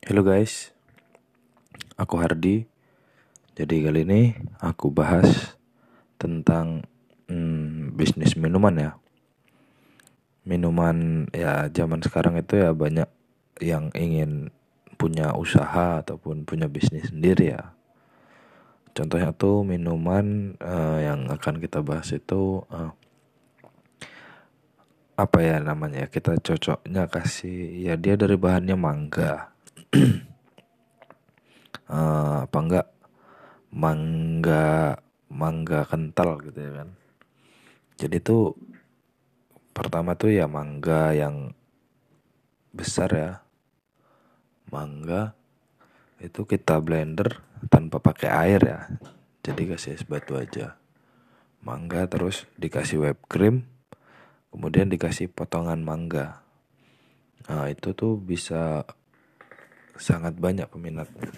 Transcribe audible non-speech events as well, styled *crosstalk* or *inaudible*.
Halo guys, aku Hardi. Jadi kali ini aku bahas tentang hmm, bisnis minuman ya. Minuman ya zaman sekarang itu ya banyak yang ingin punya usaha ataupun punya bisnis sendiri ya. Contohnya tuh minuman uh, yang akan kita bahas itu uh, apa ya namanya kita cocoknya kasih ya dia dari bahannya mangga uh, *clears throat* apa enggak? Mangga mangga kental gitu ya kan. Jadi tuh pertama tuh ya mangga yang besar ya. Mangga itu kita blender tanpa pakai air ya. Jadi kasih es batu aja. Mangga terus dikasih whipped cream kemudian dikasih potongan mangga. Nah itu tuh bisa sangat banyak peminatnya